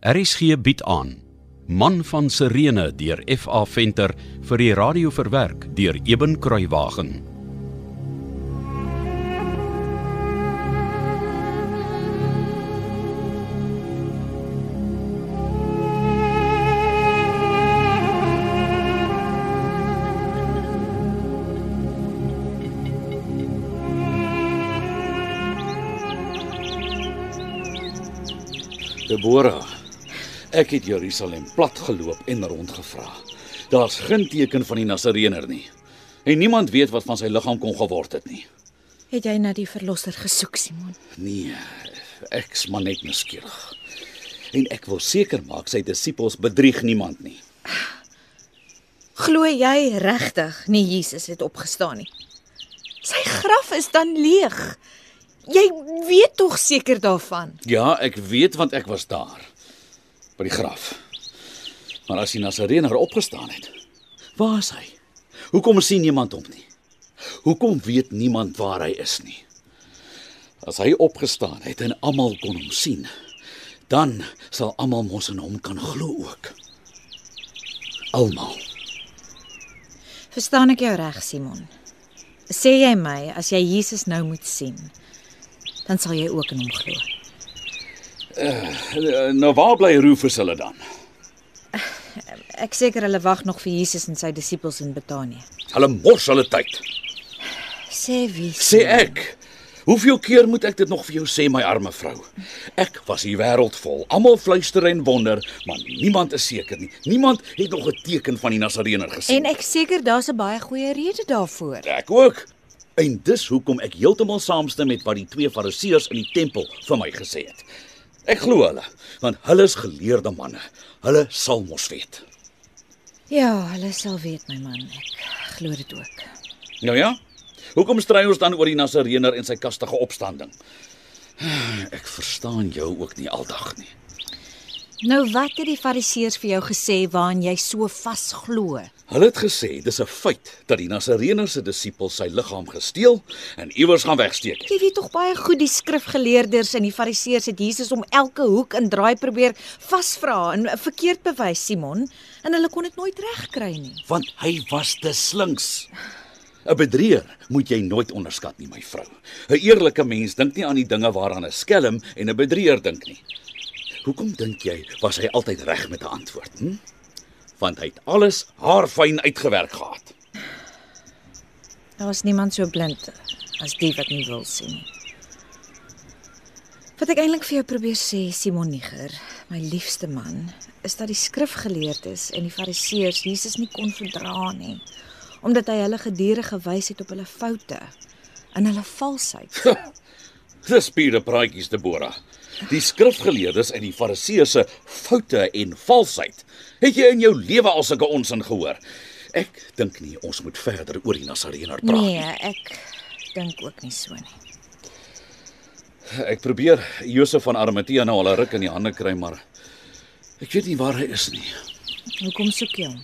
RSG bied aan Man van Sirene deur FA Venter vir die radio verwerk deur Eben Kruiwagen. Deborah, ek het Jerusalem plat geloop en rondgevra. Daar's geen teken van die Nasareëner nie. En niemand weet wat van sy liggaam kon geword het nie. Het jy na die verlosser gesoek, Simon? Nee, ek's maar net nuuskierig. En ek wil seker maak sy disippels bedrieg niemand nie. Glo jy regtig nie Jesus het opgestaan nie? Sy graf is dan leeg. Jy weet tog seker daarvan. Ja, ek weet want ek was daar by die graf. Maar as die Nasareëner opgestaan het, waar is hy? Hoekom sien niemand hom nie? Hoekom weet niemand waar hy is nie? As hy opgestaan het en almal kon hom sien, dan sal almal mos in hom kan glo ook. Almal. Verstaan ek jou reg, Simon? Sê jy my as jy Jesus nou moet sien, dan sal jy ook in hom glo. Eh, Nou waar bly Rufus hulle dan? Ek seker hulle wag nog vir Jesus en sy disippels in Betanië. Hulle mors hulle tyd. Sê wie? Sê ek. Hoeveel keer moet ek dit nog vir jou sê, my arme vrou? Ek was die wêreld vol. Almal fluister en wonder, maar niemand is seker nie. Niemand het nog 'n teken van die Nasareëner gesien. En ek seker daar's 'n baie goeie rede daarvoor. ek ook. En dis hoekom ek heeltemal saamstem met wat die twee fariseërs in die tempel vir my gesê het. Ek glo hulle, want hulle is geleerde manne. Hulle sal mos weet. Ja, hulle sal weet my man. Ek glo dit ook. Nou ja. Hoekom stry ons dan oor die Nasareëner en sy kastige opstanding? Ek verstaan jou ook nie aldag nie. Nou wat het die fariseërs vir jou gesê waaraan jy so vasglo? Hulle het gesê dis 'n feit dat die Nasareëner se disipels sy liggaam gesteel en iewers gaan wegsteek. Jy weet tog baie goed die skrifgeleerders en die fariseërs het Jesus om elke hoek en draai probeer vasvra en verkeerd bewys Simon en hulle kon dit nooit regkry nie. Want hy was te slinks. 'n Bedrieger moet jy nooit onderskat nie, my vrou. 'n Eerlike mens dink nie aan die dinge waaraan 'n skelm en 'n bedrieger dink nie. Hoekom dink jy was hy altyd reg met 'n antwoord? Hm? Want hy het alles haarfyn uitgewerk gehad. Daar was niemand so blind as die wat nie wil sien nie. Wat ek eintlik vir jou probeer sê, Simon Niger, my liefste man, is dat die skrifgeleerdes en die fariseërs Jesus nie kon verdra nie, omdat hy hulle gedurig gewys het op hulle foute en hulle valsheid. Dis pure praatjies, Deborah. Die skrifgeleerdes en die fariseërs se foute en valsheid. Het jy in jou lewe al sulke onsin gehoor? Ek dink nie ons moet verder oor die Nasareëner praat Nee, nie. ek dink ook nie so nie. Ek probeer Josef van Arimatea nou al 'n ruk in die hande kry, maar ek weet nie waar hy is nie. Hoekom soek jy hom?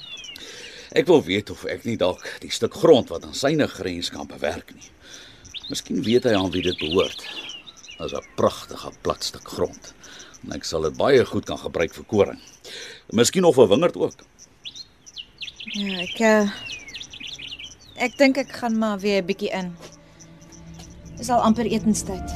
Ek wil weet of ek nie dalk die stuk grond wat aan syne grens kan bewerk nie. Miskien weet hy aan wie dit behoort. Dit is 'n pragtige plat stuk grond. En ek sal dit baie goed kan gebruik vir koring. Miskien of 'n wingerd ook. Ja, ek uh, ek dink ek gaan maar weer 'n bietjie in. Dis al amper etenstyd.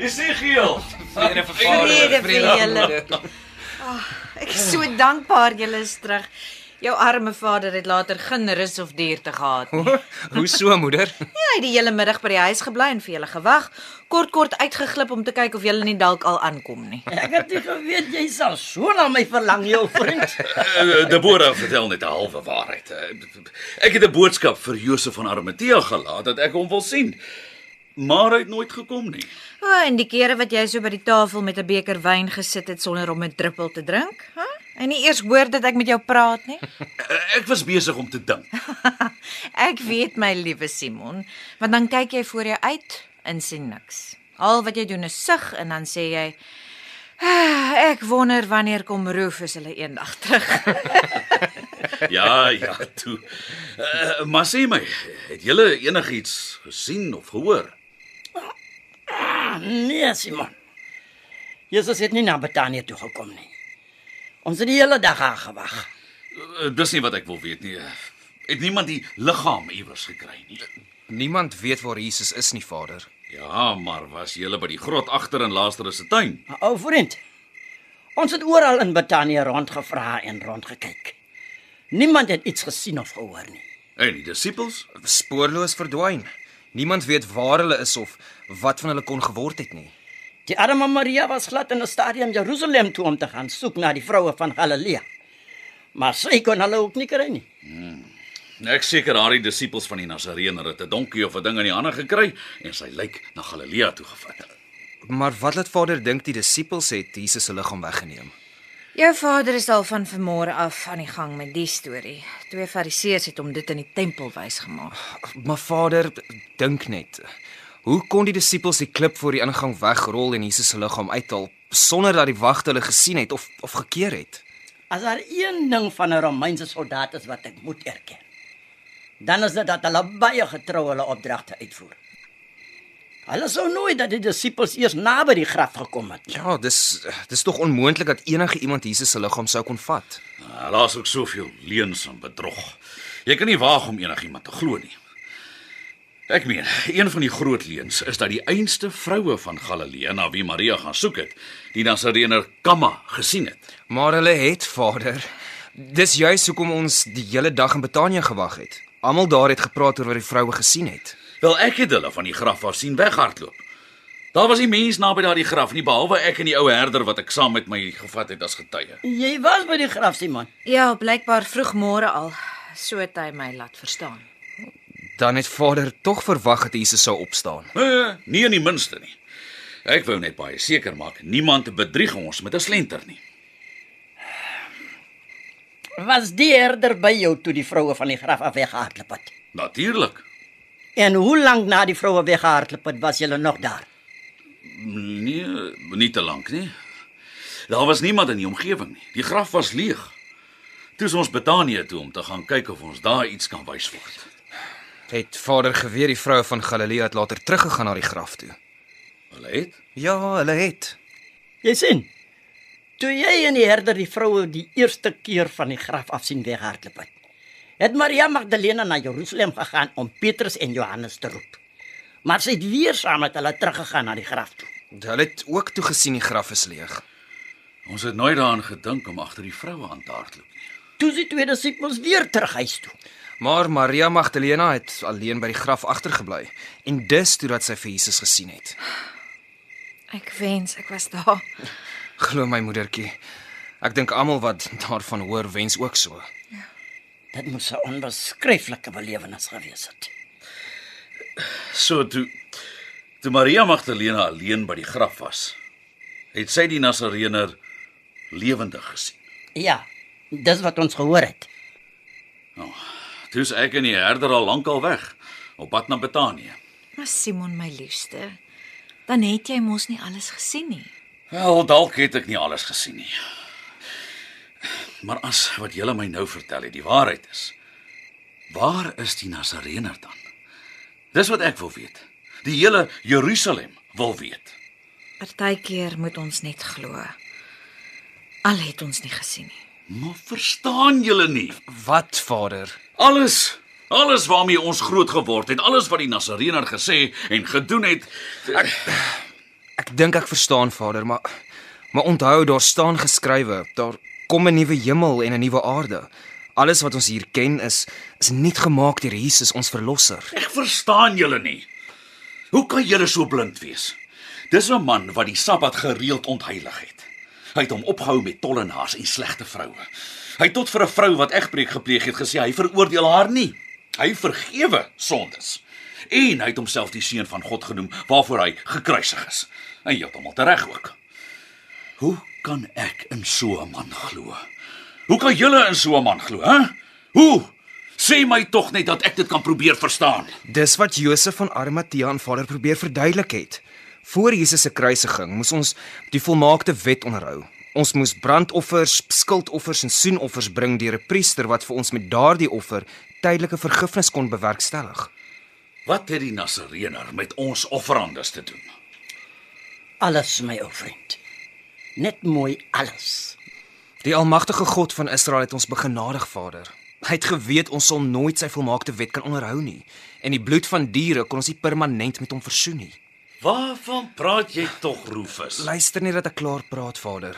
Rufus, is hy geel? Vrede vir Vrede vir julle. moeder. Ek is so dankbaar julle is terug. Jou arme vader het later geen rus of duurte gehad nie. Hoe so moeder? Ja, hy het die hele middag by die huis gebly en vir julle gewag, kort kort uitgeglip om te kyk of julle nie dalk al aankom nie. Ek het nie geweet jy sal so na my verlang, jou vriend. Uh, Deborah vertel net 'n halwe waarheid. Uh, Ek het 'n boodskap vir Josef van Arimatea gelaat dat ek hom wil sien. Maar hy het nooit gekom nie. O, oh, en die kere wat jy so by die tafel met 'n beker wyn gesit het sonder om 'n druppel te drink, hè? En nie eers hoor dat ek met jou praat nie. Uh, Ek was besig om te dink. ek weet my liewe Simon, want dan kyk jy voor jou uit en sien niks. Al wat jy doen is sug en dan sê jy, "Ah, Ek wonder wanneer kom Rufus hulle eendag terug. Ja, ja, toe. Uh, maar sê my, het julle enigiets gesien of gehoor? Nee, Simon. Jesus het nie na Betanië toe gekom nie. Ons het die hele dag daar gewag. Uh, dis nie wat ek wil weet nie. Het niemand die liggaam iewers gekry nie? Niemand weet waar Jesus is nie, Vader. Ja, maar was julle by die grot agter in Lazarus se tuin? Ou vriend, ons het oral in Betanië rondgevra en rondgekyk. Niemand het iets gesien of gehoor nie. En die disippels? Spoorloos verdwyn. Niemand weet waar hulle is of wat van hulle kon geword het nie. Die arme Maria was glad in 'n stadium Jerusalem toe om te gaan soek na die vroue van Galilea. Maar sy kon hulle ook nie kry nie. Ek seker daardie disippels van die Nasareëner het 'n donkie of 'n ding in die hande gekry en sy lyk na Galilea toe gevat. Maar wat laat Vader dink die disippels het Jesus se liggaam weggeneem? Jou vader is al van vanmôre af aan die gang met die storie. Twee fariseërs het hom dit in die tempel wys gemaak. Maar Vader, dink net. Hoe kon die disippels die klip voor die ingang wegrol en Jesus se liggaam uithaal sonder dat die wagte hulle gesien het of of gekeer het? As daar een ding van 'n Romeinse soldaat is wat ek moet erken, dan is dit dat hulle baie getrou hulle opdragte uitvoer. Hulle sou nooit dat die disippels eers naby die graf gekom het. Ja, dis dis tog onmoontlik dat enige iemand Jesus se liggaam sou kon vat. Nou, Daar's ook soveel leuns en bedrog. Jy kan nie waag om enigiemand te glo nie. Ek meen, een van die groot leuns is dat die einste vroue van Galilea na wie Maria gaan soek het, die Nasareëner Kamma gesien het. Maar hulle het, Vader. Dis juis hoekom ons die hele dag in Betanië gewag het. Almal daar het gepraat oor wat die vroue gesien het. Wel ek het hulle van die graf af sien weghardloop. Daar was nie mens naby daardie graf nie behalwe ek en die ou herder wat ek saam met my gevat het as getuie. Jy was by die graf, Simon. Ja, blykbaar vroegmôre al. So het hy my laat verstaan. Dan het Vader tog verwag dat Jesus sou opstaan. Nee, nie in die minste nie. Ek wou net baie seker maak niemand bedrieg ons met 'n slenter nie. Was die herder by jou toe die vroue van die graf af weggehardloop het? Natuurlik. En hoe lank na die vroue weggehardloop het, was julle nog daar? Nee, nie te lank nie. Daar was niemand in die omgewing nie. Die graf was leeg. Toe is ons Betanië toe om te gaan kyk of ons daar iets kan wys word. Het Vader geweet die vroue van Galilea het later teruggegaan na die graf toe? Hulle het Ja, hulle het. Jy sien. Toe jy en die herder die vroue die eerste keer van die graf af sien weghardloop het, het Maria Magdalena na Jerusalem gegaan om Petrus en Johannes te roep. Maar sy het weer saam met hulle teruggegaan na die graf toe. Hulle het ook toe gesien die graf is leeg. ons het nooit daaraan gedink om agter die vroue aan te hardloop nie. Toe die twee disippels weer terug huis toe. Maar Maria Magdalena het alleen by die graf agtergebly en dis toe dat sy vir Jesus gesien het. Ek wens ek was daar. Glo my moedertjie. Ek dink almal wat daarvan hoor wens ook so. Dit moes 'n onbeskryflike belewenis gewees het. So toe toe Maria Magdalena alleen by die graf was, het sy die Nasareëner lewendig gesien. Ja, dis wat ons gehoor het. Toe is ek en die herder al lankal weg op pad na Betanië. Maar Simon my liefste, dan het jy mos nie alles gesien nie. Wel, dalk het ek nie alles gesien nie. Maar as wat julle my nou vertel het die waarheid is, waar is die Nasareëner dan? Dis wat ek wil weet. Die hele Jerusalem wil weet. Partykeer moet ons net glo. Al het ons nie gesien nie. Maar verstaan julle nie? Wat, Vader? Alles Alles waarmee ons groot geword het, alles wat die Nasareëner gesê en gedoen het, Ek dink ek verstaan, Vader, maar maar onthou daar staan geskrywe, daar kom 'n nuwe hemel en 'n nuwe aarde. Alles wat ons hier ken is is nie gemaak deur Jesus ons verlosser. ek verstaan julle nie. Hoe kan julle so blind wees? Dis 'n man wat die Sabbat gereeld ontheilig het. Hy het hom opgehou met tollenaars en slegte vroue. Hy het tot vir 'n vrou wat egbreek gepleeg het gesê hy veroordeel haar nie. Hy vergewe sondes. En hy het homself die seun van God genoem waarvoor hy gekruisig is. En heeltemal reg ook. Hoe kan ek in so 'n man glo? Hoe kan julle in so 'n man glo, hè? Hoe? Sê my tog net dat ek dit kan probeer verstaan. Dis wat Josef van Arimatea aan Vader probeer verduidelik het. Voor Jesus se kruisiging moes ons die volmaakte wet onderhou. Ons moes brandoffers, skuldoffers en soenoffers bring deur 'n priester wat vir ons met daardie offer tydelike vergifnis kon bewerkstellig. Wat het die Nasareener met ons offerandes te doen? Alles my ou vriend. Net mooi alles. Die almagtige God van Israel het ons begenadig, Vader. Hy het geweet ons sal nooit sy volmaakte wet kan onderhou nie en die bloed van diere kon ons nie permanent met hom versoen nie. Waarvan praat jy tog, Rufus? Luister net dat ek klaar praat, Vader.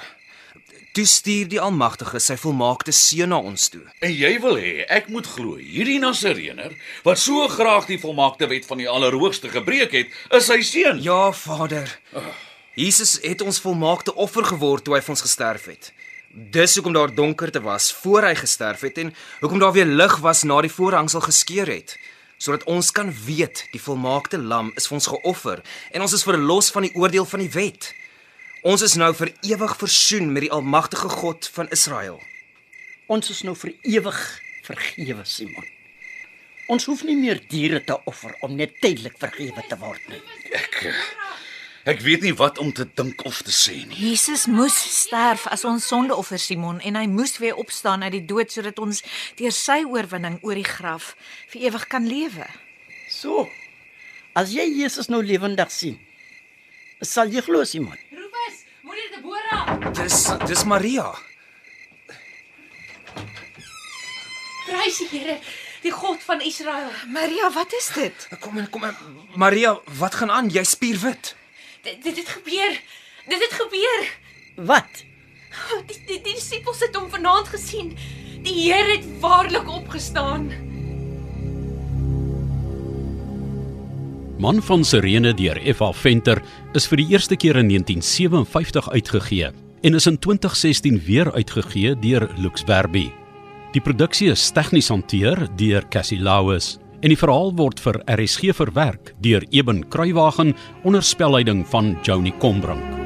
Toe stuur die Almagtige sy volmaakte seun na ons toe. En jy wil hê ek moet glo hierdie Nasareener wat so graag die volmaakte wet van die Allerhoogste gebreek het, is sy seun. Ja, Vader. Jesus het ons volmaakte offer geword toe hy vir ons gesterf het. Dis hoekom daar donkerte was voor hy gesterf het en hoekom daar weer lig was na die voorhangsel geskeur het, sodat ons kan weet die volmaakte lam is vir ons geoffer en ons is verlos van die oordeel van die wet. Ons is nou vir ewig versoen met die almagtige God van Israel. Ons is nou vir ewig vergewe, Simon. Ons hoef nie meer diere te offer om net tydelik vergewe te word nie. Ek eh, ek weet nie wat om te dink of te sê nie. Jesus moes sterf as ons sondeoffer Simon en hy moes weer opstaan uit die dood sodat ons deur sy oorwinning oor die graf vir ewig kan lewe. So. As jy Jesus nou lewendig sien, sal jy glo, Simon. Rufus, moenie Deborah. Dis dis Maria. Prys die Here, die God van Israel. Maria, wat is dit? Kom en kom en Maria, wat gaan aan? Jy spierwit. Dit dit het gebeur. Dit het gebeur. Wat? Die die, die disippels het hom vanaand gesien. Die Here het waarlik opgestaan. Man van Sirene deur F.A. Venter is vir die eerste keer in 1957 uitgegee en is in 2016 weer uitgegee deur Lux Verbi. Die produksie is tegnies hanteer deur Cassie Lauis en die verhaal word vir RSG verwerk deur Eben Kruiwagen onder spelleiding van Joni Combrink.